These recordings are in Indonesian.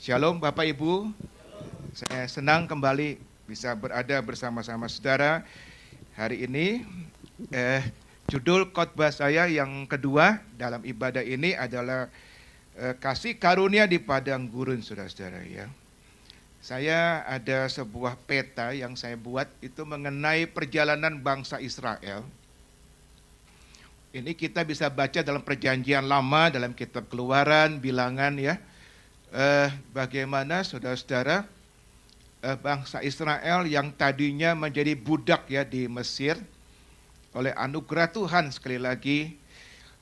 Shalom Bapak Ibu, saya senang kembali bisa berada bersama-sama saudara hari ini. Eh, judul khotbah saya yang kedua dalam ibadah ini adalah eh, kasih karunia di padang gurun saudara-saudara ya. Saya ada sebuah peta yang saya buat itu mengenai perjalanan bangsa Israel. Ini kita bisa baca dalam perjanjian lama dalam kitab keluaran, bilangan ya eh, bagaimana saudara-saudara eh, bangsa Israel yang tadinya menjadi budak ya di Mesir oleh anugerah Tuhan sekali lagi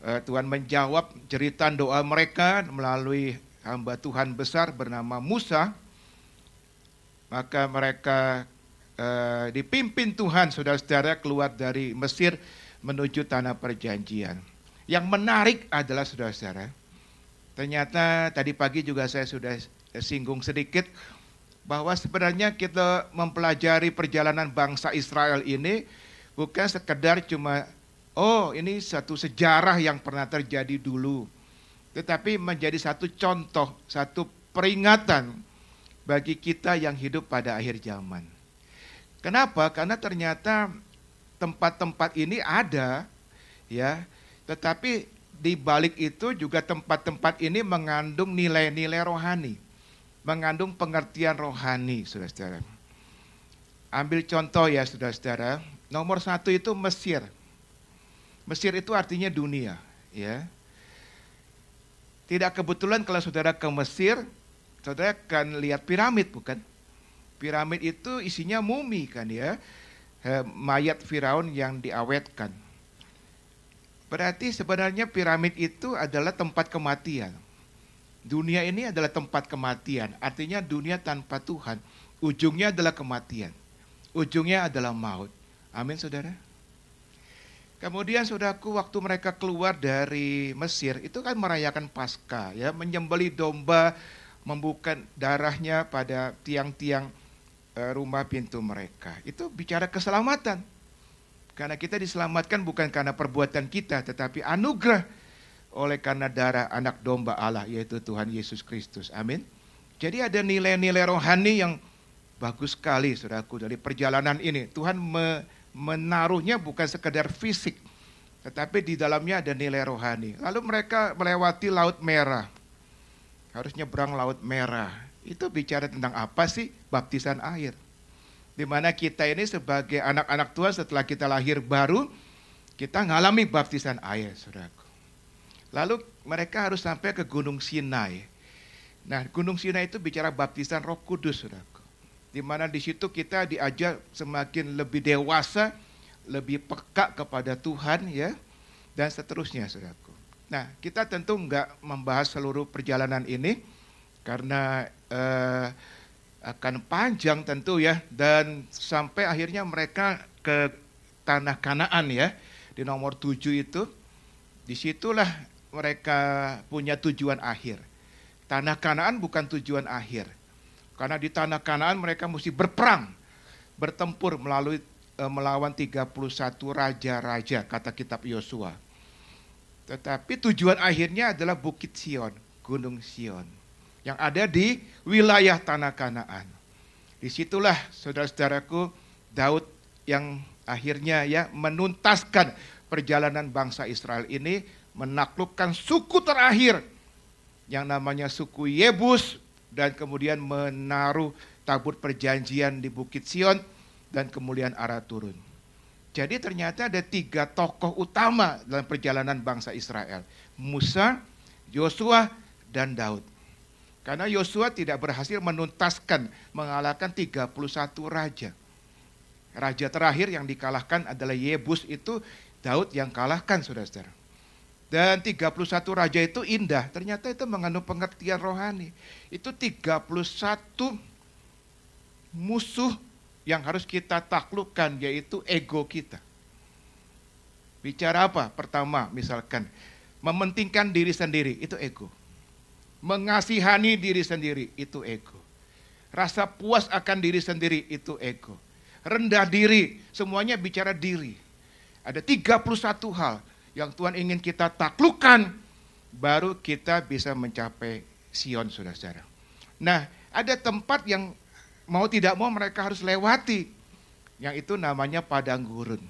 eh, Tuhan menjawab cerita doa mereka melalui hamba Tuhan besar bernama Musa maka mereka eh, dipimpin Tuhan saudara-saudara keluar dari Mesir menuju tanah perjanjian. Yang menarik adalah saudara-saudara, Ternyata tadi pagi juga saya sudah singgung sedikit bahwa sebenarnya kita mempelajari perjalanan bangsa Israel ini bukan sekedar cuma oh ini satu sejarah yang pernah terjadi dulu. Tetapi menjadi satu contoh, satu peringatan bagi kita yang hidup pada akhir zaman. Kenapa? Karena ternyata tempat-tempat ini ada ya, tetapi di balik itu juga tempat-tempat ini mengandung nilai-nilai rohani, mengandung pengertian rohani, saudara-saudara. Ambil contoh ya, saudara-saudara. Nomor satu itu Mesir. Mesir itu artinya dunia, ya. Tidak kebetulan kalau saudara ke Mesir, saudara akan lihat piramid, bukan? Piramid itu isinya mumi kan ya, eh, mayat Firaun yang diawetkan Berarti sebenarnya piramid itu adalah tempat kematian. Dunia ini adalah tempat kematian, artinya dunia tanpa Tuhan. Ujungnya adalah kematian. Ujungnya adalah maut. Amin saudara. Kemudian saudaraku waktu mereka keluar dari Mesir itu kan merayakan Paskah ya, menyembeli domba, membuka darahnya pada tiang-tiang eh, rumah pintu mereka. Itu bicara keselamatan. Karena kita diselamatkan bukan karena perbuatan kita, tetapi anugerah oleh karena darah anak domba Allah, yaitu Tuhan Yesus Kristus. Amin. Jadi ada nilai-nilai rohani yang bagus sekali, saudaraku, dari perjalanan ini. Tuhan me menaruhnya bukan sekedar fisik, tetapi di dalamnya ada nilai rohani. Lalu mereka melewati Laut Merah. Harus nyebrang Laut Merah. Itu bicara tentang apa sih? Baptisan air di mana kita ini sebagai anak-anak Tuhan setelah kita lahir baru, kita mengalami baptisan air, saudaraku. Lalu mereka harus sampai ke Gunung Sinai. Nah, Gunung Sinai itu bicara baptisan Roh Kudus, saudaraku. Di mana di situ kita diajak semakin lebih dewasa, lebih peka kepada Tuhan, ya, dan seterusnya, saudaraku. Nah, kita tentu enggak membahas seluruh perjalanan ini karena uh, akan panjang tentu ya. Dan sampai akhirnya mereka ke tanah Kanaan ya di nomor tujuh itu di situlah mereka punya tujuan akhir. Tanah Kanaan bukan tujuan akhir. Karena di tanah Kanaan mereka mesti berperang bertempur melalui e, melawan 31 raja-raja kata kitab Yosua. Tetapi tujuan akhirnya adalah Bukit Sion Gunung Sion yang ada di wilayah tanah Kanaan. Di situlah saudara-saudaraku Daud yang akhirnya ya menuntaskan perjalanan bangsa Israel ini menaklukkan suku terakhir yang namanya suku Yebus dan kemudian menaruh tabut perjanjian di Bukit Sion dan kemudian arah turun. Jadi ternyata ada tiga tokoh utama dalam perjalanan bangsa Israel. Musa, Yosua, dan Daud. Karena Yosua tidak berhasil menuntaskan, mengalahkan 31 raja. Raja terakhir yang dikalahkan adalah Yebus itu Daud yang kalahkan saudara-saudara. Dan 31 raja itu indah, ternyata itu mengandung pengertian rohani. Itu 31 musuh yang harus kita taklukkan yaitu ego kita. Bicara apa? Pertama misalkan mementingkan diri sendiri itu ego. Mengasihani diri sendiri itu ego. Rasa puas akan diri sendiri itu ego. Rendah diri, semuanya bicara diri. Ada 31 hal yang Tuhan ingin kita taklukkan baru kita bisa mencapai Sion saudara-saudara. Nah, ada tempat yang mau tidak mau mereka harus lewati. Yang itu namanya padang gurun.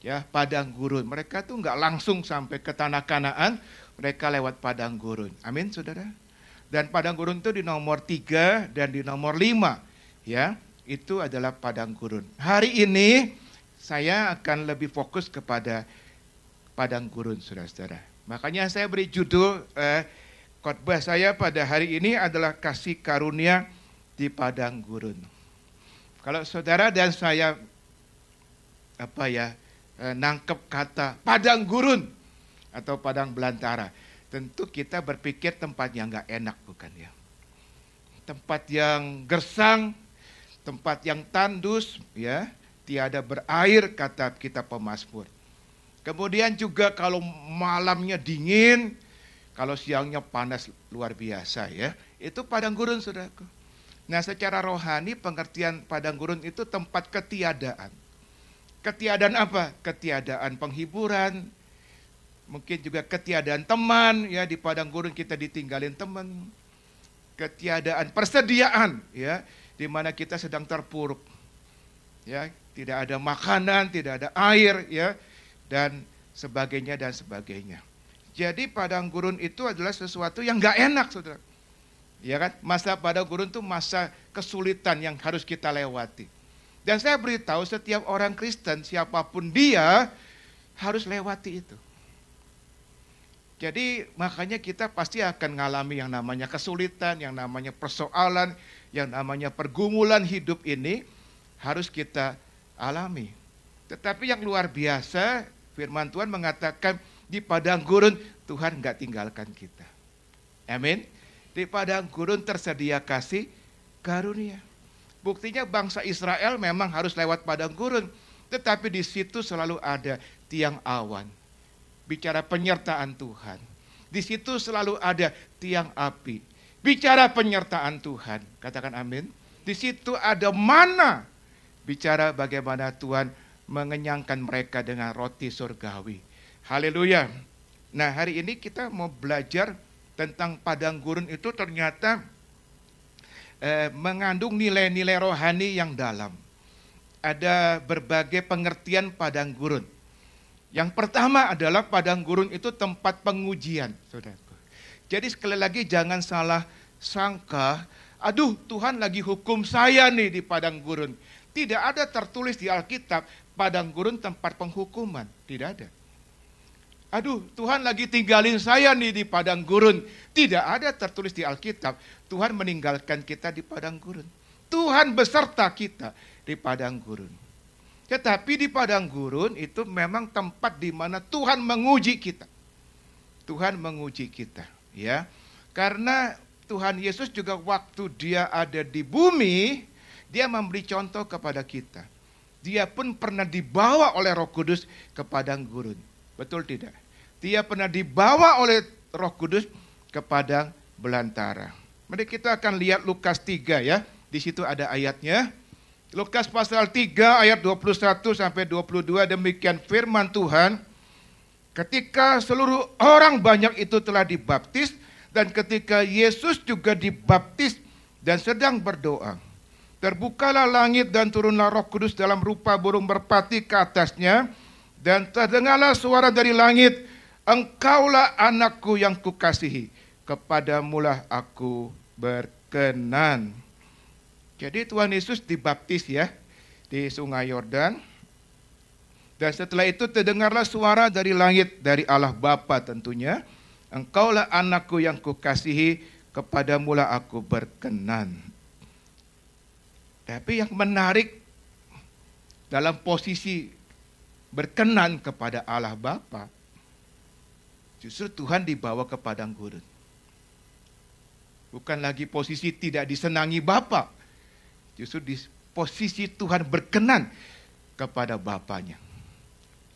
Ya, padang gurun. Mereka tuh nggak langsung sampai ke tanah kanaan, mereka lewat padang gurun. Amin, saudara. Dan padang gurun itu di nomor tiga dan di nomor lima. Ya, itu adalah padang gurun. Hari ini saya akan lebih fokus kepada padang gurun, saudara-saudara. Makanya saya beri judul eh, khotbah saya pada hari ini adalah kasih karunia di padang gurun. Kalau saudara dan saya apa ya eh, nangkep kata padang gurun atau padang belantara, tentu kita berpikir tempat yang nggak enak bukan ya? Tempat yang gersang, tempat yang tandus, ya, tiada berair kata kita pemazmur. Kemudian juga kalau malamnya dingin, kalau siangnya panas luar biasa ya, itu padang gurun saudaraku. Nah secara rohani pengertian padang gurun itu tempat ketiadaan. Ketiadaan apa? Ketiadaan penghiburan, mungkin juga ketiadaan teman ya di padang gurun kita ditinggalin teman. Ketiadaan persediaan ya di mana kita sedang terpuruk. Ya, tidak ada makanan, tidak ada air ya dan sebagainya dan sebagainya. Jadi padang gurun itu adalah sesuatu yang nggak enak, saudara. Ya kan? Masa pada gurun itu masa kesulitan yang harus kita lewati. Dan saya beritahu setiap orang Kristen, siapa pun dia, harus lewati itu. Jadi makanya kita pasti akan mengalami yang namanya kesulitan, yang namanya persoalan, yang namanya pergumulan hidup ini harus kita alami. Tetapi yang luar biasa, firman Tuhan mengatakan di padang gurun Tuhan nggak tinggalkan kita. Amin. Di padang gurun tersedia kasih karunia. Buktinya bangsa Israel memang harus lewat padang gurun. Tetapi di situ selalu ada tiang awan. Bicara penyertaan Tuhan. Di situ selalu ada tiang api. Bicara penyertaan Tuhan. Katakan amin. Di situ ada mana. Bicara bagaimana Tuhan mengenyangkan mereka dengan roti surgawi. Haleluya. Nah hari ini kita mau belajar tentang padang gurun itu ternyata eh, mengandung nilai-nilai rohani yang dalam. Ada berbagai pengertian padang gurun. Yang pertama adalah padang gurun itu tempat pengujian, saudaraku. Jadi sekali lagi jangan salah sangka, aduh Tuhan lagi hukum saya nih di padang gurun. Tidak ada tertulis di Alkitab padang gurun tempat penghukuman, tidak ada. Aduh, Tuhan lagi tinggalin saya nih di padang gurun. Tidak ada tertulis di Alkitab, Tuhan meninggalkan kita di padang gurun. Tuhan beserta kita di padang gurun. Tetapi di padang gurun itu memang tempat di mana Tuhan menguji kita. Tuhan menguji kita, ya. Karena Tuhan Yesus juga waktu dia ada di bumi, dia memberi contoh kepada kita. Dia pun pernah dibawa oleh Roh Kudus ke padang gurun. Betul tidak? Dia pernah dibawa oleh Roh Kudus ke padang belantara. Mari kita akan lihat Lukas 3 ya. Di situ ada ayatnya. Lukas pasal 3 ayat 21 sampai 22 demikian firman Tuhan. Ketika seluruh orang banyak itu telah dibaptis dan ketika Yesus juga dibaptis dan sedang berdoa. Terbukalah langit dan turunlah roh kudus dalam rupa burung berpati ke atasnya. Dan terdengarlah suara dari langit, Engkaulah anakku yang kukasihi, kepadamulah aku berkenan. Jadi Tuhan Yesus dibaptis ya di sungai Yordan. Dan setelah itu terdengarlah suara dari langit, dari Allah Bapa tentunya. Engkaulah anakku yang kukasihi, kepadamulah aku berkenan. Tapi yang menarik dalam posisi berkenan kepada Allah Bapa, justru Tuhan dibawa ke padang gurun. Bukan lagi posisi tidak disenangi Bapa, justru di posisi Tuhan berkenan kepada Bapaknya.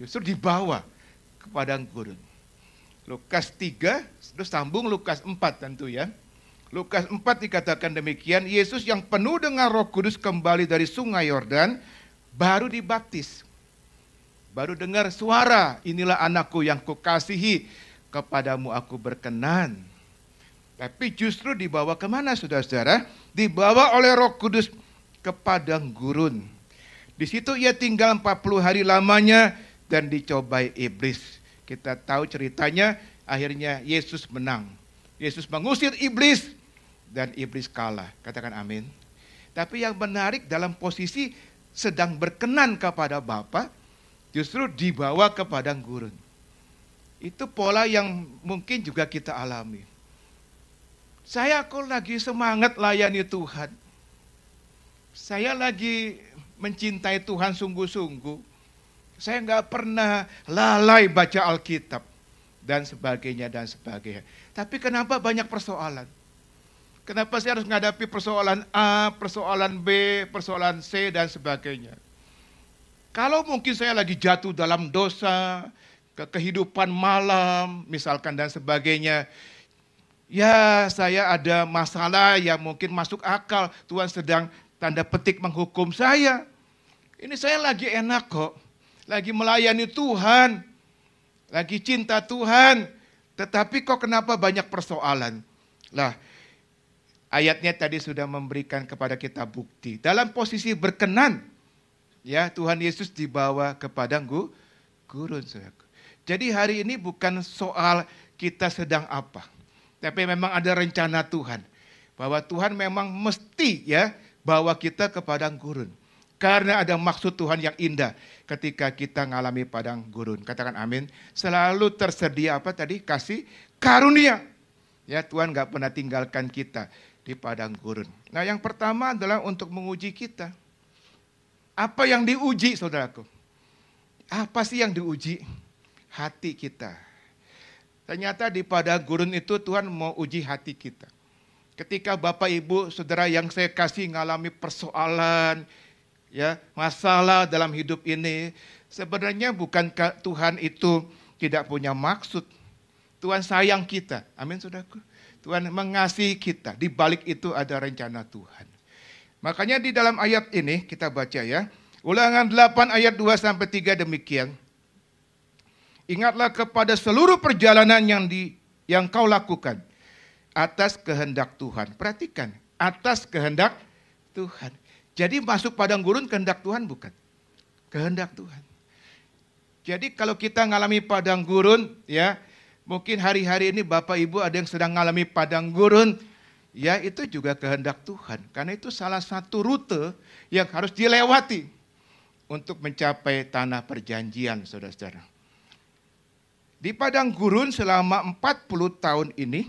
Justru dibawa ke padang gurun. Lukas 3, terus sambung Lukas 4 tentu ya. Lukas 4 dikatakan demikian, Yesus yang penuh dengan roh kudus kembali dari sungai Yordan, baru dibaptis. Baru dengar suara, inilah anakku yang kukasihi, kepadamu aku berkenan. Tapi justru dibawa ke mana saudara-saudara? Dibawa oleh roh kudus ke padang gurun. Di situ ia tinggal 40 hari lamanya dan dicobai iblis. Kita tahu ceritanya, akhirnya Yesus menang. Yesus mengusir iblis dan iblis kalah. Katakan amin. Tapi yang menarik dalam posisi sedang berkenan kepada Bapa, justru dibawa ke padang gurun. Itu pola yang mungkin juga kita alami. Saya kok lagi semangat layani Tuhan. Saya lagi mencintai Tuhan sungguh-sungguh. Saya nggak pernah lalai baca Alkitab dan sebagainya dan sebagainya. Tapi kenapa banyak persoalan? Kenapa saya harus menghadapi persoalan A, persoalan B, persoalan C, dan sebagainya? Kalau mungkin saya lagi jatuh dalam dosa, ke kehidupan malam, misalkan dan sebagainya, ya saya ada masalah yang mungkin masuk akal, Tuhan sedang tanda petik menghukum saya. Ini saya lagi enak kok, lagi melayani Tuhan, lagi cinta Tuhan, tetapi kok kenapa banyak persoalan? Lah, ayatnya tadi sudah memberikan kepada kita bukti. Dalam posisi berkenan, ya Tuhan Yesus dibawa ke padang gurun. Jadi hari ini bukan soal kita sedang apa. Tapi memang ada rencana Tuhan. Bahwa Tuhan memang mesti ya bawa kita ke padang gurun. Karena ada maksud Tuhan yang indah ketika kita ngalami padang gurun. Katakan amin. Selalu tersedia apa tadi? Kasih karunia. Ya Tuhan gak pernah tinggalkan kita di padang gurun. Nah yang pertama adalah untuk menguji kita. Apa yang diuji saudaraku? Apa sih yang diuji? Hati kita. Ternyata di padang gurun itu Tuhan mau uji hati kita. Ketika Bapak Ibu Saudara yang saya kasih mengalami persoalan, ya masalah dalam hidup ini, sebenarnya bukan Tuhan itu tidak punya maksud. Tuhan sayang kita. Amin saudaraku. Tuhan mengasihi kita. Di balik itu ada rencana Tuhan. Makanya di dalam ayat ini kita baca ya. Ulangan 8 ayat 2 sampai 3 demikian. Ingatlah kepada seluruh perjalanan yang di yang kau lakukan atas kehendak Tuhan. Perhatikan, atas kehendak Tuhan. Jadi masuk padang gurun kehendak Tuhan bukan? Kehendak Tuhan. Jadi kalau kita ngalami padang gurun ya, Mungkin hari-hari ini Bapak Ibu ada yang sedang mengalami padang gurun. Ya itu juga kehendak Tuhan. Karena itu salah satu rute yang harus dilewati untuk mencapai tanah perjanjian saudara-saudara. Di padang gurun selama 40 tahun ini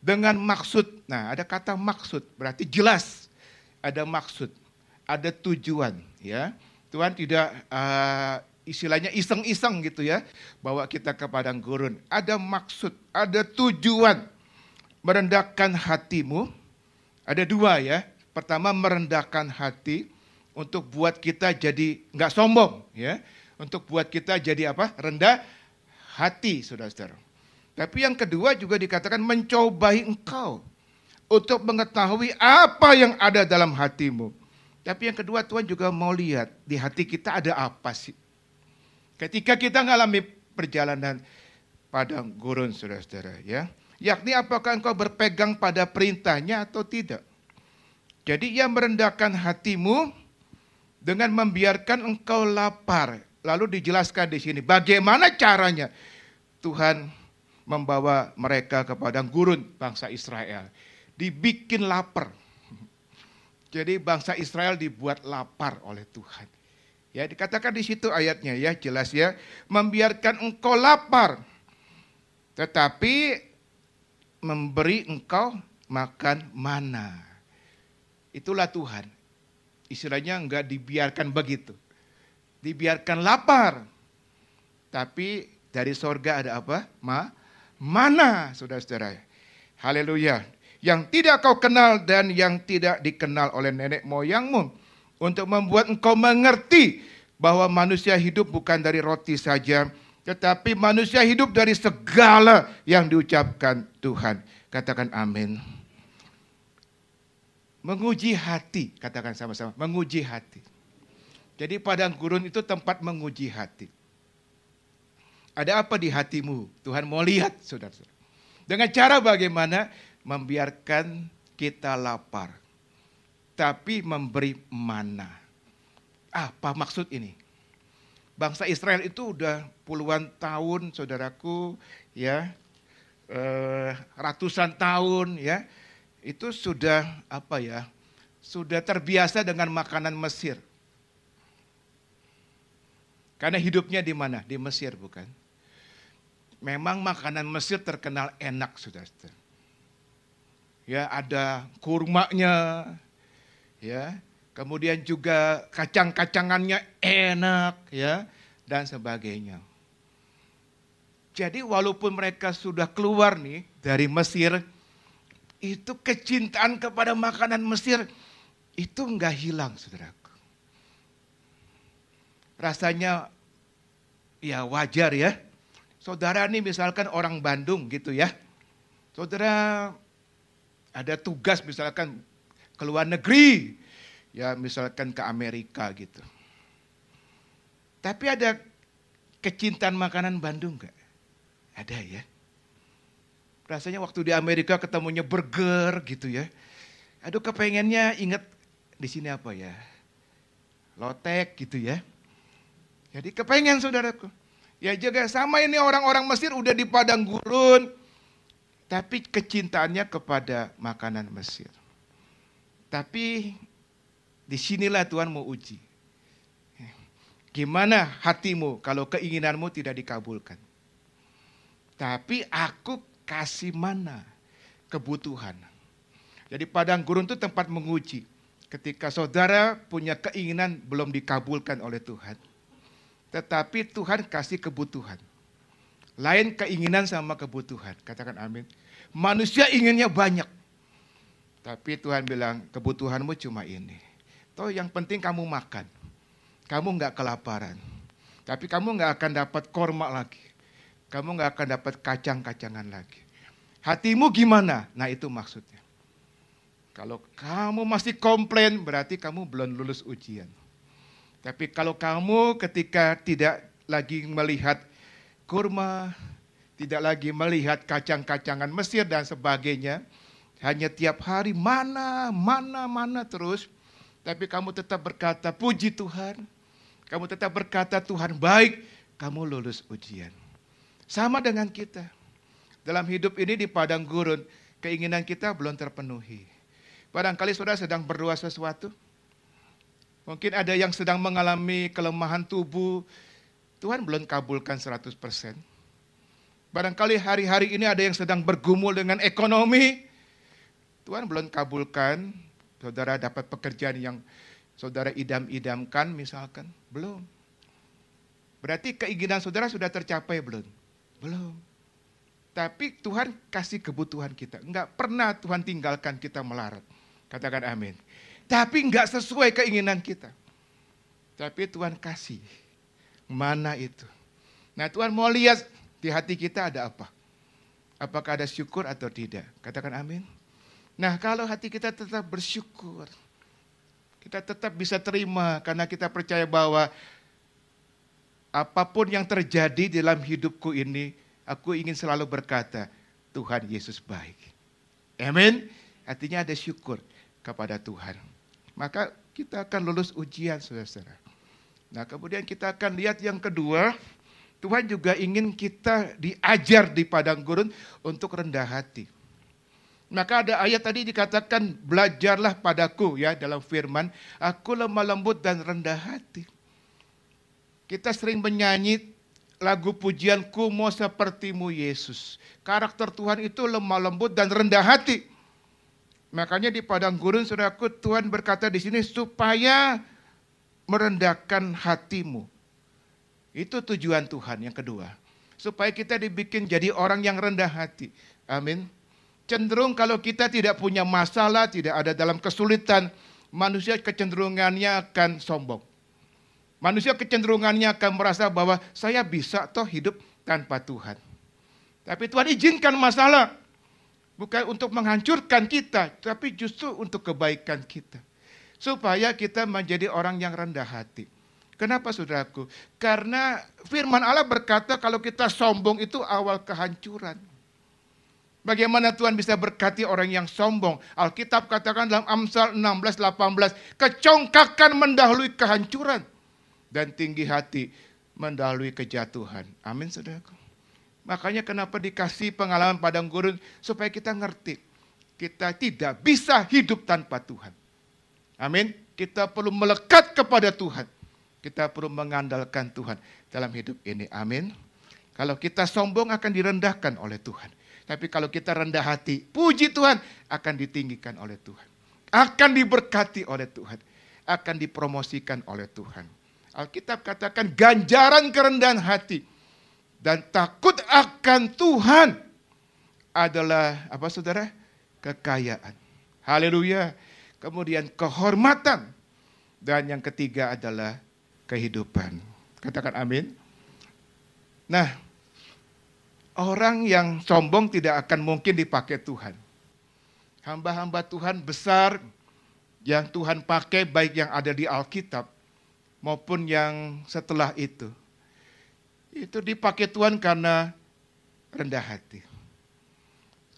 dengan maksud. Nah ada kata maksud berarti jelas ada maksud, ada tujuan ya. Tuhan tidak uh, istilahnya iseng-iseng gitu ya, bawa kita ke padang gurun. Ada maksud, ada tujuan merendahkan hatimu. Ada dua ya. Pertama merendahkan hati untuk buat kita jadi nggak sombong ya. Untuk buat kita jadi apa? Rendah hati, saudara-saudara. Tapi yang kedua juga dikatakan mencobai engkau untuk mengetahui apa yang ada dalam hatimu. Tapi yang kedua Tuhan juga mau lihat di hati kita ada apa sih. Ketika kita mengalami perjalanan padang gurun saudara-saudara ya. Yakni apakah engkau berpegang pada perintahnya atau tidak. Jadi ia merendahkan hatimu dengan membiarkan engkau lapar. Lalu dijelaskan di sini bagaimana caranya Tuhan membawa mereka ke padang gurun bangsa Israel. Dibikin lapar. Jadi bangsa Israel dibuat lapar oleh Tuhan. Ya, dikatakan di situ ayatnya ya, jelas ya, membiarkan engkau lapar tetapi memberi engkau makan mana. Itulah Tuhan. Istilahnya enggak dibiarkan begitu. Dibiarkan lapar. Tapi dari sorga ada apa? Ma, mana, saudara-saudara. Haleluya. Yang tidak kau kenal dan yang tidak dikenal oleh nenek moyangmu untuk membuat engkau mengerti bahwa manusia hidup bukan dari roti saja, tetapi manusia hidup dari segala yang diucapkan Tuhan. Katakan amin. Menguji hati, katakan sama-sama, menguji hati. Jadi padang gurun itu tempat menguji hati. Ada apa di hatimu? Tuhan mau lihat, saudara-saudara. Dengan cara bagaimana? Membiarkan kita lapar. Tapi memberi mana. Apa maksud ini? Bangsa Israel itu udah puluhan tahun, saudaraku, ya, eh, ratusan tahun, ya, itu sudah apa ya, sudah terbiasa dengan makanan Mesir. Karena hidupnya di mana? Di Mesir bukan? Memang makanan Mesir terkenal enak, saudara. Ya, ada kurmanya, ya, kemudian juga kacang-kacangannya enak, ya, dan sebagainya. Jadi walaupun mereka sudah keluar nih dari Mesir, itu kecintaan kepada makanan Mesir itu enggak hilang, saudaraku. Rasanya ya wajar ya, Saudara nih misalkan orang Bandung gitu ya. Saudara ada tugas misalkan ke luar negeri. Ya misalkan ke Amerika gitu. Tapi ada kecintaan makanan Bandung gak? Ada ya. Rasanya waktu di Amerika ketemunya burger gitu ya. Aduh kepengennya inget di sini apa ya. Lotek gitu ya. Jadi kepengen saudaraku. Ya juga sama ini orang-orang Mesir udah di padang gurun. Tapi kecintaannya kepada makanan Mesir. Tapi di sinilah Tuhan mau uji. Gimana hatimu kalau keinginanmu tidak dikabulkan? Tapi aku kasih mana kebutuhan. Jadi padang gurun itu tempat menguji. Ketika saudara punya keinginan belum dikabulkan oleh Tuhan tetapi Tuhan kasih kebutuhan. Lain keinginan sama kebutuhan. Katakan amin. Manusia inginnya banyak. Tapi Tuhan bilang kebutuhanmu cuma ini. Toh yang penting kamu makan. Kamu nggak kelaparan. Tapi kamu nggak akan dapat korma lagi. Kamu nggak akan dapat kacang-kacangan lagi. Hatimu gimana? Nah itu maksudnya. Kalau kamu masih komplain berarti kamu belum lulus ujian. Tapi kalau kamu ketika tidak lagi melihat kurma, tidak lagi melihat kacang-kacangan Mesir dan sebagainya, hanya tiap hari mana, mana, mana terus, tapi kamu tetap berkata, puji Tuhan, kamu tetap berkata Tuhan baik, kamu lulus ujian. Sama dengan kita. Dalam hidup ini di padang gurun, keinginan kita belum terpenuhi. Barangkali saudara sedang berdoa sesuatu, Mungkin ada yang sedang mengalami kelemahan tubuh, Tuhan belum kabulkan 100%. Barangkali hari-hari ini ada yang sedang bergumul dengan ekonomi, Tuhan belum kabulkan, saudara dapat pekerjaan yang saudara idam-idamkan misalkan, belum. Berarti keinginan saudara sudah tercapai belum? Belum. Tapi Tuhan kasih kebutuhan kita. Enggak pernah Tuhan tinggalkan kita melarat. Katakan amin. Tapi nggak sesuai keinginan kita. Tapi Tuhan kasih. Mana itu? Nah Tuhan mau lihat di hati kita ada apa. Apakah ada syukur atau tidak. Katakan amin. Nah kalau hati kita tetap bersyukur. Kita tetap bisa terima karena kita percaya bahwa apa pun yang terjadi dalam hidupku ini, aku ingin selalu berkata, Tuhan Yesus baik. Amin. Artinya ada syukur kepada Tuhan maka kita akan lulus ujian, saudara-saudara. Nah, kemudian kita akan lihat yang kedua, Tuhan juga ingin kita diajar di padang gurun untuk rendah hati. Maka ada ayat tadi dikatakan, belajarlah padaku ya dalam firman, aku lemah lembut dan rendah hati. Kita sering menyanyi lagu pujianku mau sepertimu Yesus. Karakter Tuhan itu lemah lembut dan rendah hati. Makanya di padang gurun saudaraku Tuhan berkata di sini supaya merendahkan hatimu. Itu tujuan Tuhan yang kedua. Supaya kita dibikin jadi orang yang rendah hati. Amin. Cenderung kalau kita tidak punya masalah, tidak ada dalam kesulitan, manusia kecenderungannya akan sombong. Manusia kecenderungannya akan merasa bahwa saya bisa toh hidup tanpa Tuhan. Tapi Tuhan izinkan masalah Bukan untuk menghancurkan kita, tapi justru untuk kebaikan kita. Supaya kita menjadi orang yang rendah hati. Kenapa saudaraku? Karena firman Allah berkata kalau kita sombong itu awal kehancuran. Bagaimana Tuhan bisa berkati orang yang sombong? Alkitab katakan dalam Amsal 16, 18, kecongkakan mendahului kehancuran dan tinggi hati mendahului kejatuhan. Amin saudaraku. Makanya kenapa dikasih pengalaman padang gurun supaya kita ngerti. Kita tidak bisa hidup tanpa Tuhan. Amin. Kita perlu melekat kepada Tuhan. Kita perlu mengandalkan Tuhan dalam hidup ini. Amin. Kalau kita sombong akan direndahkan oleh Tuhan. Tapi kalau kita rendah hati, puji Tuhan akan ditinggikan oleh Tuhan. Akan diberkati oleh Tuhan. Akan dipromosikan oleh Tuhan. Alkitab katakan ganjaran kerendahan hati dan takut akan Tuhan adalah apa saudara? Kekayaan. Haleluya. Kemudian kehormatan. Dan yang ketiga adalah kehidupan. Katakan amin. Nah, Orang yang sombong tidak akan mungkin dipakai Tuhan. Hamba-hamba Tuhan besar yang Tuhan pakai baik yang ada di Alkitab maupun yang setelah itu. Itu dipakai Tuhan karena rendah hati.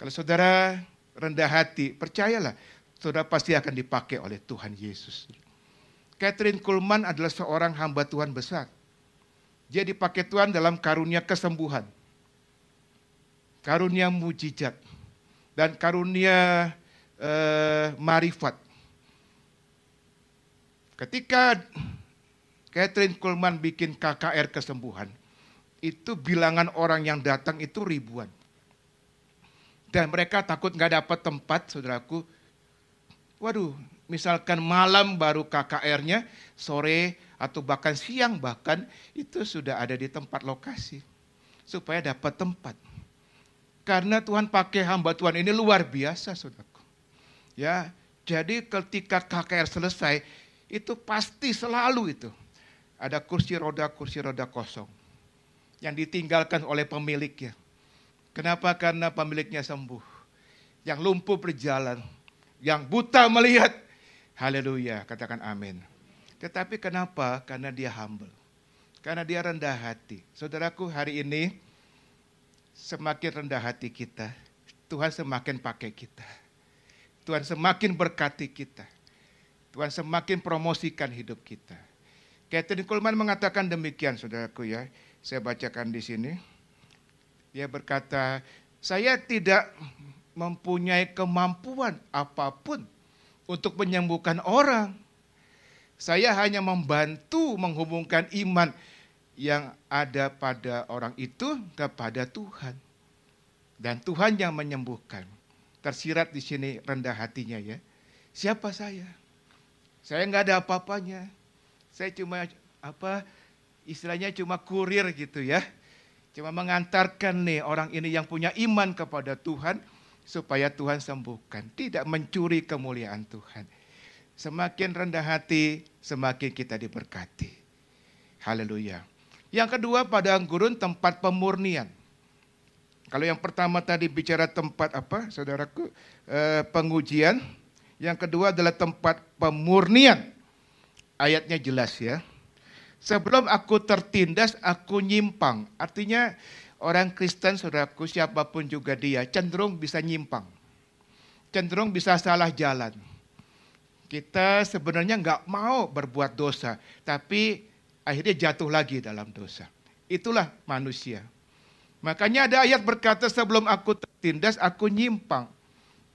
Kalau saudara rendah hati, percayalah, saudara pasti akan dipakai oleh Tuhan Yesus. Catherine Kuhlman adalah seorang hamba Tuhan besar. Dia dipakai Tuhan dalam karunia kesembuhan karunia mujizat, dan karunia uh, marifat. Ketika Catherine Kuhlman bikin KKR kesembuhan, itu bilangan orang yang datang itu ribuan. Dan mereka takut nggak dapat tempat, saudaraku. Waduh, misalkan malam baru KKR-nya, sore atau bahkan siang bahkan, itu sudah ada di tempat lokasi. Supaya dapat tempat. Karena Tuhan pakai hamba Tuhan ini luar biasa, saudaraku. Ya, jadi ketika KKR selesai, itu pasti selalu itu. Ada kursi roda, kursi roda kosong. Yang ditinggalkan oleh pemiliknya. Kenapa? Karena pemiliknya sembuh. Yang lumpuh berjalan. Yang buta melihat. Haleluya, katakan amin. Tetapi kenapa? Karena dia humble. Karena dia rendah hati. Saudaraku, hari ini semakin rendah hati kita, Tuhan semakin pakai kita. Tuhan semakin berkati kita. Tuhan semakin promosikan hidup kita. Catherine Coleman mengatakan demikian, saudaraku ya. Saya bacakan di sini. Dia berkata, saya tidak mempunyai kemampuan apa pun untuk menyembuhkan orang. Saya hanya membantu menghubungkan iman yang ada pada orang itu kepada Tuhan. Dan Tuhan yang menyembuhkan. Tersirat di sini rendah hatinya ya. Siapa saya? Saya nggak ada apa-apanya. Saya cuma apa istilahnya cuma kurir gitu ya. Cuma mengantarkan nih orang ini yang punya iman kepada Tuhan supaya Tuhan sembuhkan. Tidak mencuri kemuliaan Tuhan. Semakin rendah hati, semakin kita diberkati. Haleluya. Yang kedua padang gurun tempat pemurnian. Kalau yang pertama tadi bicara tempat apa, saudaraku, e, pengujian. Yang kedua adalah tempat pemurnian. Ayatnya jelas ya. Sebelum aku tertindas, aku nyimpang. Artinya orang Kristen, saudaraku, siapa pun juga dia, cenderung bisa nyimpang. Cenderung bisa salah jalan. Kita sebenarnya nggak mau berbuat dosa, tapi akhirnya jatuh lagi dalam dosa. Itulah manusia. Makanya ada ayat berkata sebelum aku tertindas, aku nyimpang.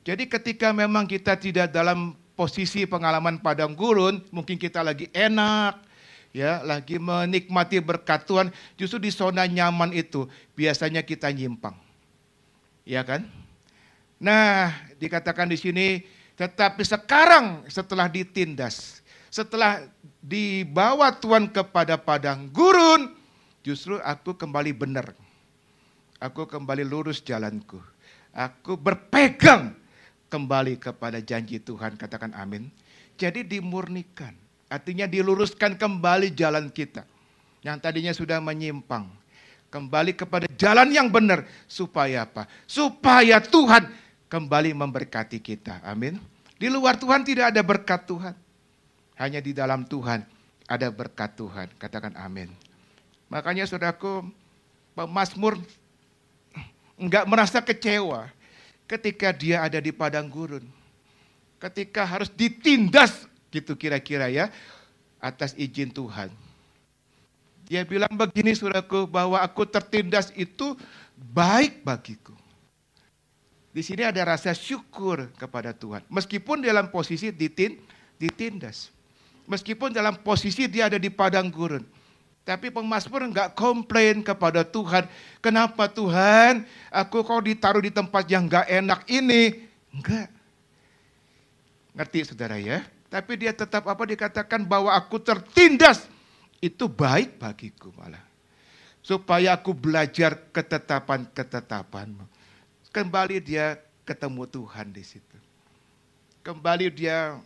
Jadi ketika memang kita tidak dalam posisi pengalaman padang gurun, mungkin kita lagi enak, ya, lagi menikmati berkat Tuhan, justru di zona nyaman itu biasanya kita nyimpang. Ya kan? Nah, dikatakan di sini, tetapi sekarang setelah ditindas, setelah dibawa Tuhan kepada padang gurun, justru aku kembali benar. Aku kembali lurus jalanku. Aku berpegang kembali kepada janji Tuhan. Katakan amin. Jadi dimurnikan. Artinya diluruskan kembali jalan kita. Yang tadinya sudah menyimpang. Kembali kepada jalan yang benar. Supaya apa? Supaya Tuhan kembali memberkati kita. Amin. Di luar Tuhan tidak ada berkat Tuhan. Hanya di dalam Tuhan ada berkat Tuhan. Katakan amin. Makanya saudaraku, pemazmur enggak merasa kecewa ketika dia ada di padang gurun. Ketika harus ditindas gitu kira-kira ya atas izin Tuhan. Dia bilang begini suraku bahwa aku tertindas itu baik bagiku. Di sini ada rasa syukur kepada Tuhan. Meskipun dalam posisi ditin, ditindas. Meskipun dalam posisi dia ada di padang gurun. Tapi pemazmur enggak komplain kepada Tuhan. Kenapa Tuhan aku kau ditaruh di tempat yang enggak enak ini? Enggak. Ngerti saudara ya? Tapi dia tetap apa dikatakan bahwa aku tertindas. Itu baik bagiku malah. Supaya aku belajar ketetapan-ketetapanmu. Kembali dia ketemu Tuhan di situ. Kembali dia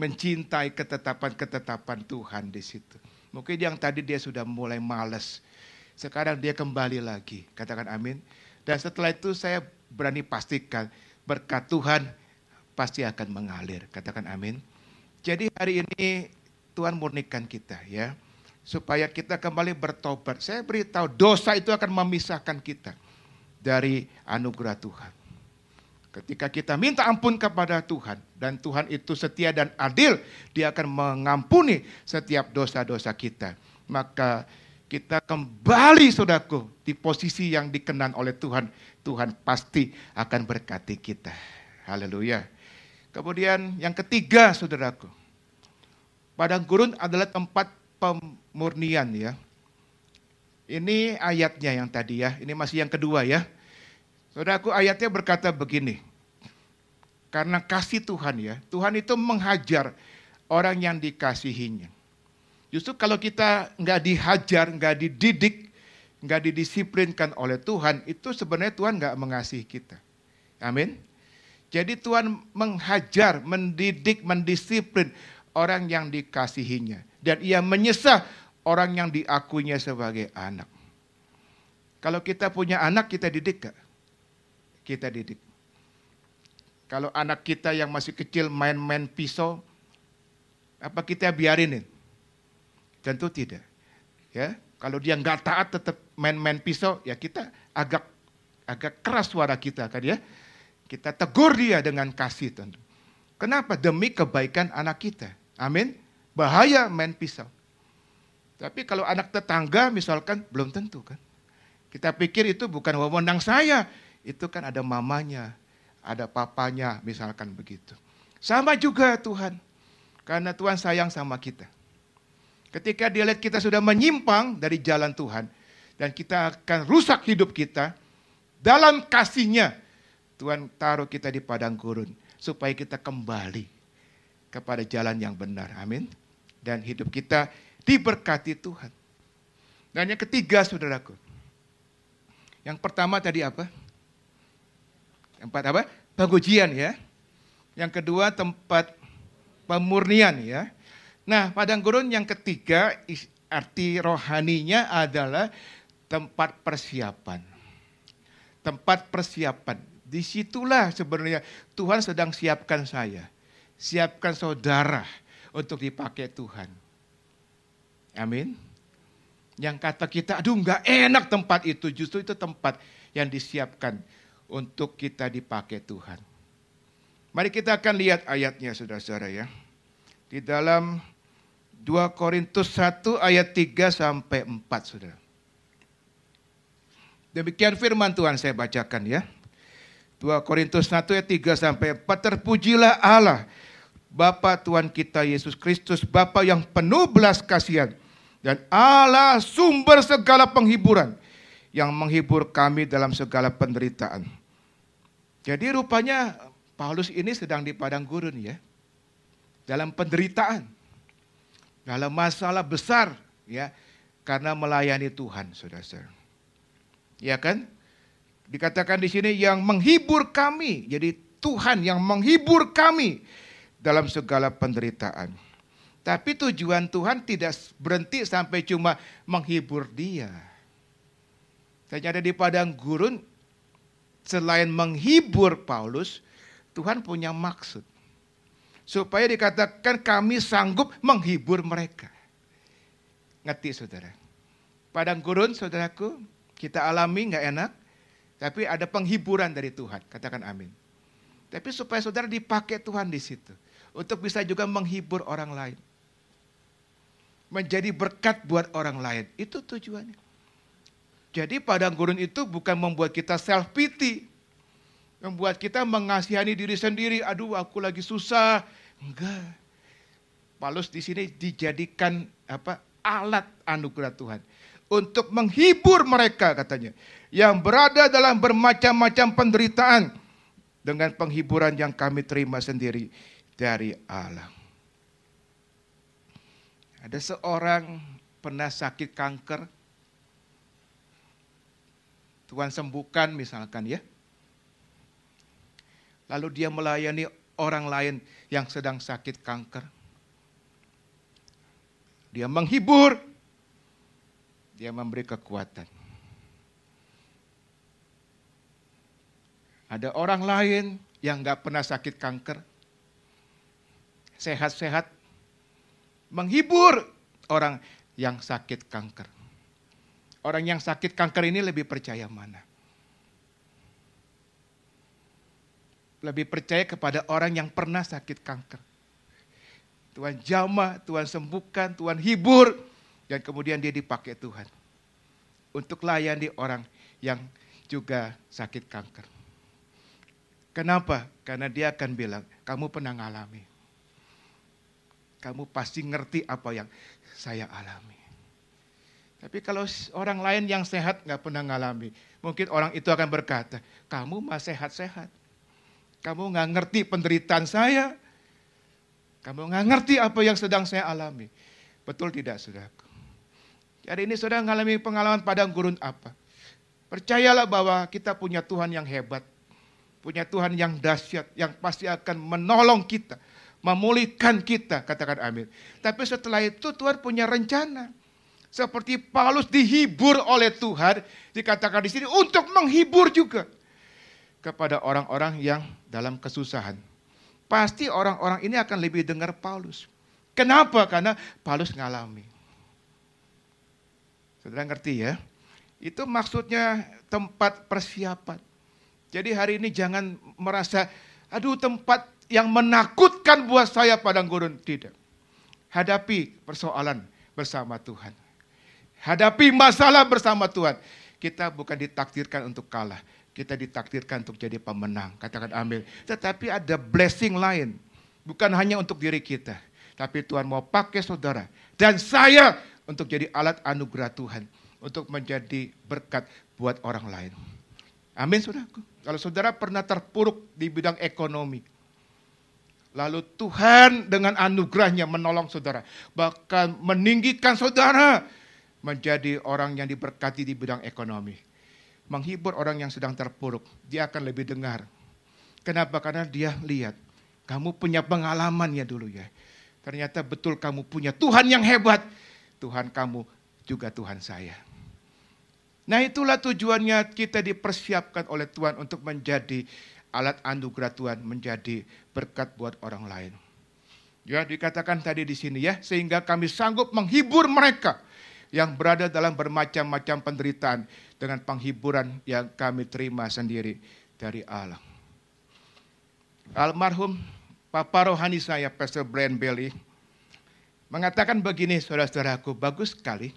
mencintai ketetapan-ketetapan Tuhan di situ. Mungkin yang tadi dia sudah mulai males. Sekarang dia kembali lagi. Katakan amin. Dan setelah itu saya berani pastikan berkat Tuhan pasti akan mengalir. Katakan amin. Jadi hari ini Tuhan murnikan kita ya. Supaya kita kembali bertobat. Saya beritahu dosa itu akan memisahkan kita dari anugerah Tuhan. Ketika kita minta ampun kepada Tuhan dan Tuhan itu setia dan adil, Dia akan mengampuni setiap dosa-dosa kita. Maka kita kembali saudaraku di posisi yang dikenan oleh Tuhan. Tuhan pasti akan berkati kita. Haleluya. Kemudian yang ketiga saudaraku. Padang gurun adalah tempat pemurnian ya. Ini ayatnya yang tadi ya. Ini masih yang kedua ya. Saudaraku ayatnya berkata begini. Karena kasih Tuhan ya, Tuhan itu menghajar orang yang dikasihinya. Justru kalau kita nggak dihajar, nggak dididik, nggak didisiplinkan oleh Tuhan, itu sebenarnya Tuhan nggak mengasihi kita. Amin. Jadi Tuhan menghajar, mendidik, mendisiplin orang yang dikasihinya. Dan ia menyesah orang yang diakuinya sebagai anak. Kalau kita punya anak, kita didik gak? kita didik. Kalau anak kita yang masih kecil main-main pisau, apa kita biarinin? Tentu tidak. Ya, kalau dia nggak taat tetap main-main pisau, ya kita agak agak keras suara kita kan ya. Kita tegur dia dengan kasih tentu. Kenapa? Demi kebaikan anak kita. Amin. Bahaya main pisau. Tapi kalau anak tetangga misalkan belum tentu kan. Kita pikir itu bukan wewenang saya itu kan ada mamanya, ada papanya, misalkan begitu. Sama juga Tuhan, karena Tuhan sayang sama kita. Ketika dia lihat kita sudah menyimpang dari jalan Tuhan, dan kita akan rusak hidup kita, dalam kasihnya Tuhan taruh kita di padang gurun, supaya kita kembali kepada jalan yang benar. Amin. Dan hidup kita diberkati Tuhan. Dan yang ketiga, saudaraku. Yang pertama tadi apa? Tempat apa? Pengujian ya. Yang kedua tempat pemurnian ya. Nah, padang gurun yang ketiga arti rohaninya adalah tempat persiapan. Tempat persiapan. Di situlah sebenarnya Tuhan sedang siapkan saya. Siapkan saudara untuk dipakai Tuhan. Amin. Yang kata kita, aduh nggak enak tempat itu. Justru itu tempat yang disiapkan untuk kita dipakai Tuhan. Mari kita akan lihat ayatnya saudara-saudara ya. Di dalam 2 Korintus 1 ayat 3 sampai 4 saudara. Demikian firman Tuhan saya bacakan ya. 2 Korintus 1 ayat 3 sampai 4 terpujilah Allah Bapa Tuhan kita Yesus Kristus Bapa yang penuh belas kasihan dan Allah sumber segala penghiburan yang menghibur kami dalam segala penderitaan jadi rupanya Paulus ini sedang di padang gurun ya. Dalam penderitaan. Dalam masalah besar ya. Karena melayani Tuhan saudara-saudara. Ya kan? Dikatakan di sini yang menghibur kami. Jadi Tuhan yang menghibur kami dalam segala penderitaan. Tapi tujuan Tuhan tidak berhenti sampai cuma menghibur dia. Saya ada di padang gurun, selain menghibur Paulus, Tuhan punya maksud. Supaya dikatakan kami sanggup menghibur mereka. Ngerti saudara? Padang gurun saudaraku, kita alami nggak enak. Tapi ada penghiburan dari Tuhan, katakan amin. Tapi supaya saudara dipakai Tuhan di situ. Untuk bisa juga menghibur orang lain. Menjadi berkat buat orang lain. Itu tujuannya. Jadi padang gurun itu bukan membuat kita self pity. Membuat kita mengasihani diri sendiri. Aduh aku lagi susah. Enggak. Paulus di sini dijadikan apa alat anugerah Tuhan untuk menghibur mereka katanya yang berada dalam bermacam-macam penderitaan dengan penghiburan yang kami terima sendiri dari Allah. Ada seorang pernah sakit kanker, Tuhan sembuhkan misalkan ya. Lalu dia melayani orang lain yang sedang sakit kanker. Dia menghibur, dia memberi kekuatan. Ada orang lain yang nggak pernah sakit kanker, sehat-sehat, menghibur orang yang sakit kanker. Orang yang sakit kanker ini lebih percaya mana? Lebih percaya kepada orang yang pernah sakit kanker. Tuhan jama, Tuhan sembuhkan, Tuhan hibur, dan kemudian dia dipakai Tuhan untuk layani orang yang juga sakit kanker. Kenapa? Karena dia akan bilang, kamu pernah ngalami. Kamu pasti ngerti apa yang saya alami. Tapi kalau orang lain yang sehat nggak pernah ngalami, mungkin orang itu akan berkata, kamu mah sehat-sehat. Kamu nggak ngerti penderitaan saya. Kamu nggak ngerti apa yang sedang saya alami. Betul tidak, saudaraku? Hari ini saudara mengalami pengalaman padang gurun apa? Percayalah bahwa kita punya Tuhan yang hebat. Punya Tuhan yang dahsyat, yang pasti akan menolong kita. Memulihkan kita, katakan amin. Tapi setelah itu Tuhan punya rencana. Seperti Paulus dihibur oleh Tuhan, dikatakan di sini untuk menghibur juga kepada orang-orang yang dalam kesusahan. Pasti orang-orang ini akan lebih dengar Paulus. Kenapa? Karena Paulus ngalami. Saudara ngerti ya? Itu maksudnya tempat persiapan. Jadi hari ini jangan merasa, aduh tempat yang menakutkan buat saya padang gurun. Tidak. Hadapi persoalan bersama Tuhan. Hadapi masalah bersama Tuhan. Kita bukan ditakdirkan untuk kalah. Kita ditakdirkan untuk jadi pemenang. Katakan amin. Tetapi ada blessing lain. Bukan hanya untuk diri kita. Tapi Tuhan mau pakai saudara. Dan saya untuk jadi alat anugerah Tuhan, untuk menjadi berkat buat orang lain. Amin, saudaraku. Kalau saudara pernah terpuruk di bidang ekonomi, lalu Tuhan dengan anugerahnya menolong saudara, bahkan meninggikan saudara menjadi orang yang diberkati di bidang ekonomi. Menghibur orang yang sedang terpuruk, dia akan lebih dengar. Kenapa? Karena dia lihat, kamu punya pengalaman ya dulu ya. Ternyata betul kamu punya Tuhan yang hebat Tuhan kamu juga Tuhan saya. Nah itulah tujuannya kita dipersiapkan oleh Tuhan untuk menjadi alat anugerah Tuhan, menjadi berkat buat orang lain. Ya dikatakan tadi di sini ya, sehingga kami sanggup menghibur mereka yang berada dalam bermacam-macam penderitaan dengan penghiburan yang kami terima sendiri dari Allah. Almarhum Papa rohani saya, Pastor Brian Bailey, mengatakan begini saudara-saudaraku, bagus sekali.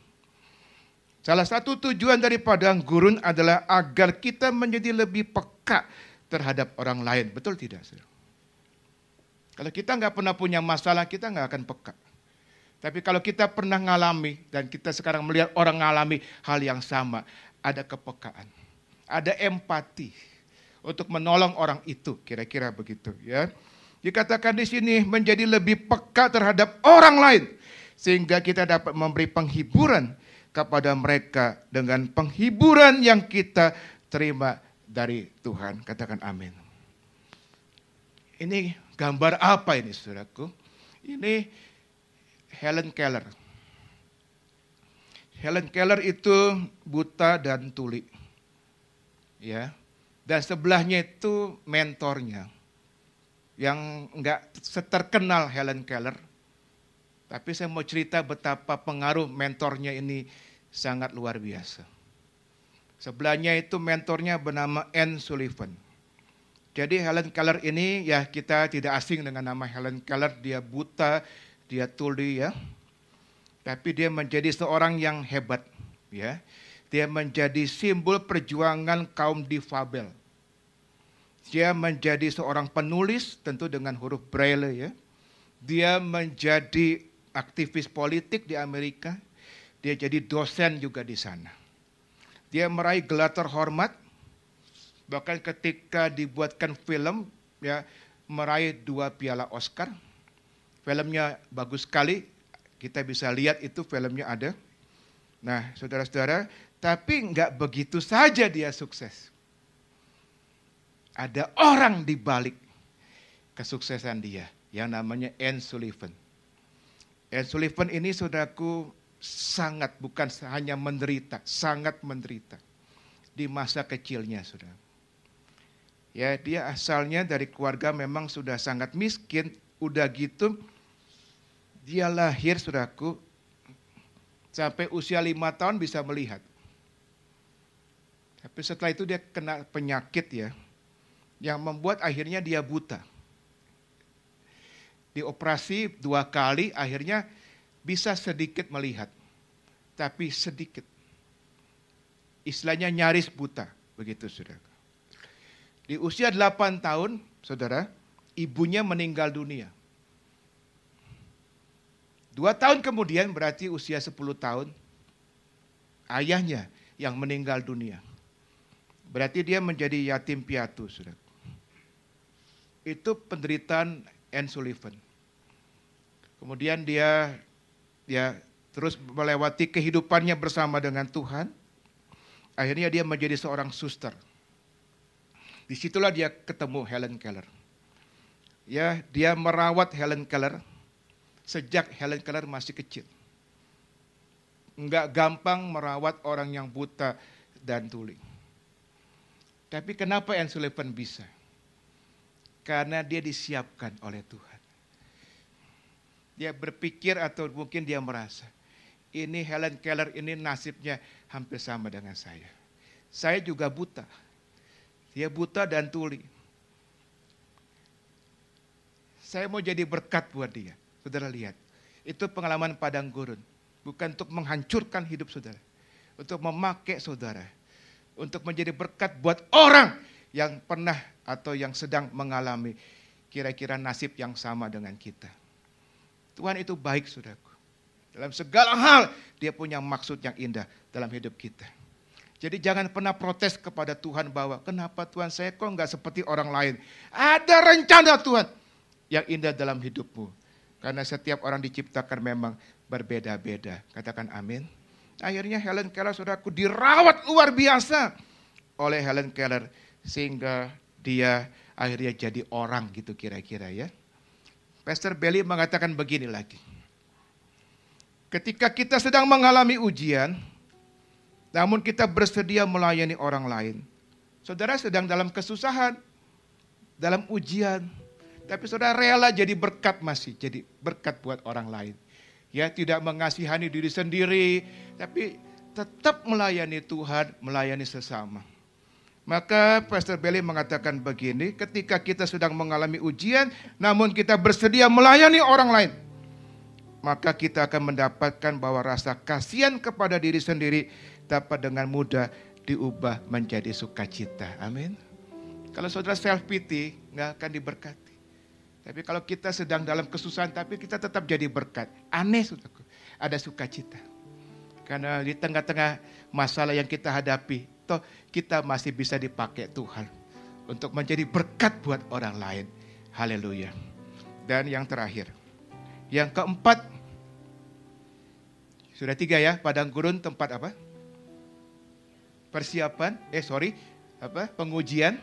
Salah satu tujuan dari padang gurun adalah agar kita menjadi lebih peka terhadap orang lain. Betul tidak? Saudara? Kalau kita nggak pernah punya masalah, kita nggak akan peka. Tapi kalau kita pernah ngalami dan kita sekarang melihat orang ngalami hal yang sama, ada kepekaan, ada empati untuk menolong orang itu, kira-kira begitu ya. Dikatakan di sini menjadi lebih peka terhadap orang lain. Sehingga kita dapat memberi penghiburan kepada mereka dengan penghiburan yang kita terima dari Tuhan. Katakan amin. Ini gambar apa ini saudaraku? Ini Helen Keller. Helen Keller itu buta dan tuli. Ya. Dan sebelahnya itu mentornya yang enggak seterkenal Helen Keller. Tapi saya mau cerita betapa pengaruh mentornya ini sangat luar biasa. Sebelahnya itu mentornya bernama Anne Sullivan. Jadi Helen Keller ini ya kita tidak asing dengan nama Helen Keller. Dia buta, dia tuli ya. Tapi dia menjadi seorang yang hebat ya. Dia menjadi simbol perjuangan kaum difabel. Dia menjadi seorang penulis tentu dengan huruf braille ya. Dia menjadi aktivis politik di Amerika. Dia jadi dosen juga di sana. Dia meraih gelar terhormat Bahkan ketika dibuatkan film, ya meraih dua piala Oscar. Filmnya bagus sekali, kita bisa lihat itu filmnya ada. Nah, saudara-saudara, tapi nggak begitu saja dia sukses. Ada orang di balik kesuksesan dia yang namanya Anne Sullivan. Anne Sullivan ini saudaraku sangat bukan hanya menderita, sangat menderita di masa kecilnya saudara. Ya, dia asalnya dari keluarga memang sudah sangat miskin, udah gitu dia lahir saudaraku sampai usia lima tahun bisa melihat. Tapi setelah itu dia kena penyakit ya, yang membuat akhirnya dia buta. Dioperasi dua kali, akhirnya bisa sedikit melihat, tapi sedikit. Istilahnya nyaris buta, begitu saudara. Di usia 8 tahun, saudara, ibunya meninggal dunia. Dua tahun kemudian berarti usia 10 tahun, ayahnya yang meninggal dunia. Berarti dia menjadi yatim piatu, saudara. Itu penderitaan Anne Sullivan. Kemudian dia ya terus melewati kehidupannya bersama dengan Tuhan. Akhirnya dia menjadi seorang suster Di situlah dia ketemu Helen Keller. Ya, dia merawat Helen Keller sejak Helen Keller masih kecil. Enggak gampang merawat orang yang buta dan tuli. Tapi kenapa Anne Sullivan bisa? Karena dia disiapkan oleh Tuhan. Dia berpikir atau mungkin dia merasa, ini Helen Keller ini nasibnya hampir sama dengan saya. Saya juga buta dia buta dan tuli. Saya mau jadi berkat buat dia. Saudara lihat. Itu pengalaman padang gurun. Bukan untuk menghancurkan hidup saudara. Untuk memakai saudara. Untuk menjadi berkat buat orang yang pernah atau yang sedang mengalami kira-kira nasib yang sama dengan kita. Tuhan itu baik saudaraku. Dalam segala hal dia punya maksud yang indah dalam hidup kita. Jadi jangan pernah protes kepada Tuhan bahwa kenapa Tuhan saya kok nggak seperti orang lain. Ada rencana Tuhan yang indah dalam hidupmu. Karena setiap orang diciptakan memang berbeda-beda. Katakan amin. Akhirnya Helen Keller saudaraku dirawat luar biasa oleh Helen Keller. Sehingga dia akhirnya jadi orang gitu kira-kira ya. Pastor Belly mengatakan begini lagi. Ketika kita sedang mengalami ujian, namun kita bersedia melayani orang lain. Saudara sedang dalam kesusahan, dalam ujian, tapi saudara rela jadi berkat masih, jadi berkat buat orang lain. Ya, tidak mengasihani diri sendiri, tapi tetap melayani Tuhan, melayani sesama. Maka Pastor Belly mengatakan begini, ketika kita sedang mengalami ujian, namun kita bersedia melayani orang lain, maka kita akan mendapatkan bahwa rasa kasihan kepada diri sendiri dapat dengan mudah diubah menjadi sukacita. Amin. Kalau saudara self pity nggak akan diberkati. Tapi kalau kita sedang dalam kesusahan tapi kita tetap jadi berkat. Aneh saudaraku. Ada sukacita. Karena di tengah-tengah masalah yang kita hadapi, kita masih bisa dipakai Tuhan untuk menjadi berkat buat orang lain. Haleluya. Dan yang terakhir, yang keempat, sudah tiga ya, padang gurun tempat apa? persiapan, eh sorry, apa pengujian,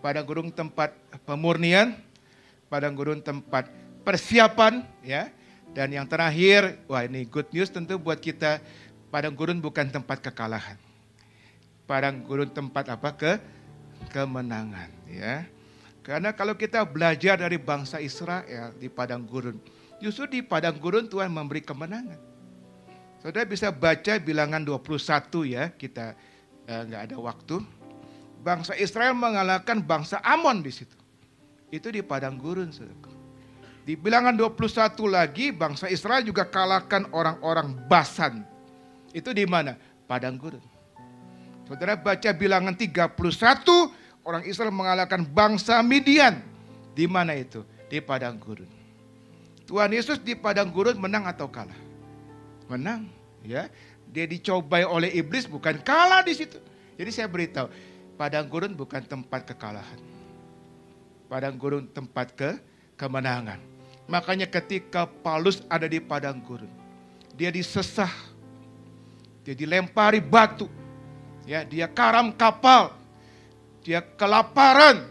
padang gurun tempat pemurnian, padang gurun tempat persiapan, ya. Dan yang terakhir, wah ini good news tentu buat kita, padang gurun bukan tempat kekalahan. Padang gurun tempat apa ke kemenangan, ya. Karena kalau kita belajar dari bangsa Israel di padang gurun, justru di padang gurun Tuhan memberi kemenangan. Saudara bisa baca bilangan 21 ya, kita eh, nggak ada waktu. Bangsa Israel mengalahkan bangsa Amon di situ. Itu di padang gurun, saudara. Di bilangan 21 lagi bangsa Israel juga kalahkan orang-orang Basan. Itu di mana? Padang gurun. Saudara baca bilangan 31, orang Israel mengalahkan bangsa Midian. Di mana itu? Di padang gurun. Tuhan Yesus di padang gurun menang atau kalah? Menang, ya. Dia dicobai oleh iblis bukan kalah di situ. Jadi saya beritahu, padang gurun bukan tempat kekalahan. Padang gurun tempat ke kemenangan. Makanya ketika Paulus ada di padang gurun, dia disesah, dia dilempari batu, ya dia karam kapal, dia kelaparan,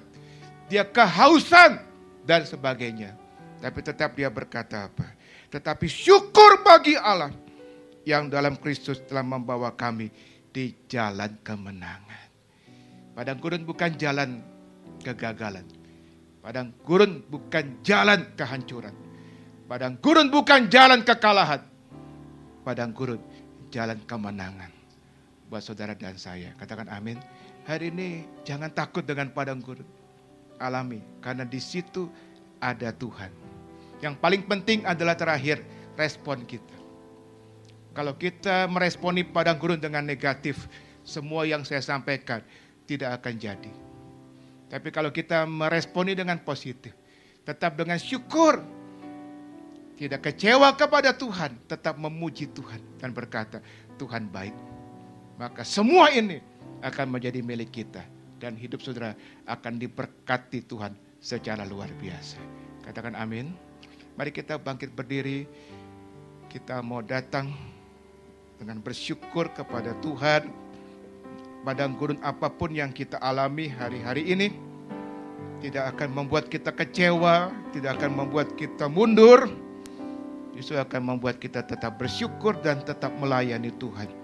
dia kehausan dan sebagainya. Tapi tetap dia berkata apa? Tetapi syukur bagi Allah yang dalam Kristus telah membawa kami di jalan kemenangan. Padang gurun bukan jalan kegagalan. Padang gurun bukan jalan kehancuran. Padang gurun bukan jalan kekalahan. Padang gurun jalan kemenangan. Buat saudara dan saya. Katakan amin. Hari ini jangan takut dengan padang gurun. Alami. Karena di situ ada Tuhan. Yang paling penting adalah terakhir respon kita. Kalau kita meresponi padang gurun dengan negatif, semua yang saya sampaikan tidak akan jadi. Tapi kalau kita meresponi dengan positif, tetap dengan syukur, tidak kecewa kepada Tuhan, tetap memuji Tuhan dan berkata, Tuhan baik. Maka semua ini akan menjadi milik kita dan hidup saudara akan diberkati Tuhan secara luar biasa. Katakan amin. Mari kita bangkit berdiri. Kita mau datang dengan bersyukur kepada Tuhan. Padang gurun apa pun yang kita alami hari-hari ini tidak akan membuat kita kecewa, tidak akan membuat kita mundur. Justru akan membuat kita tetap bersyukur dan tetap melayani Tuhan.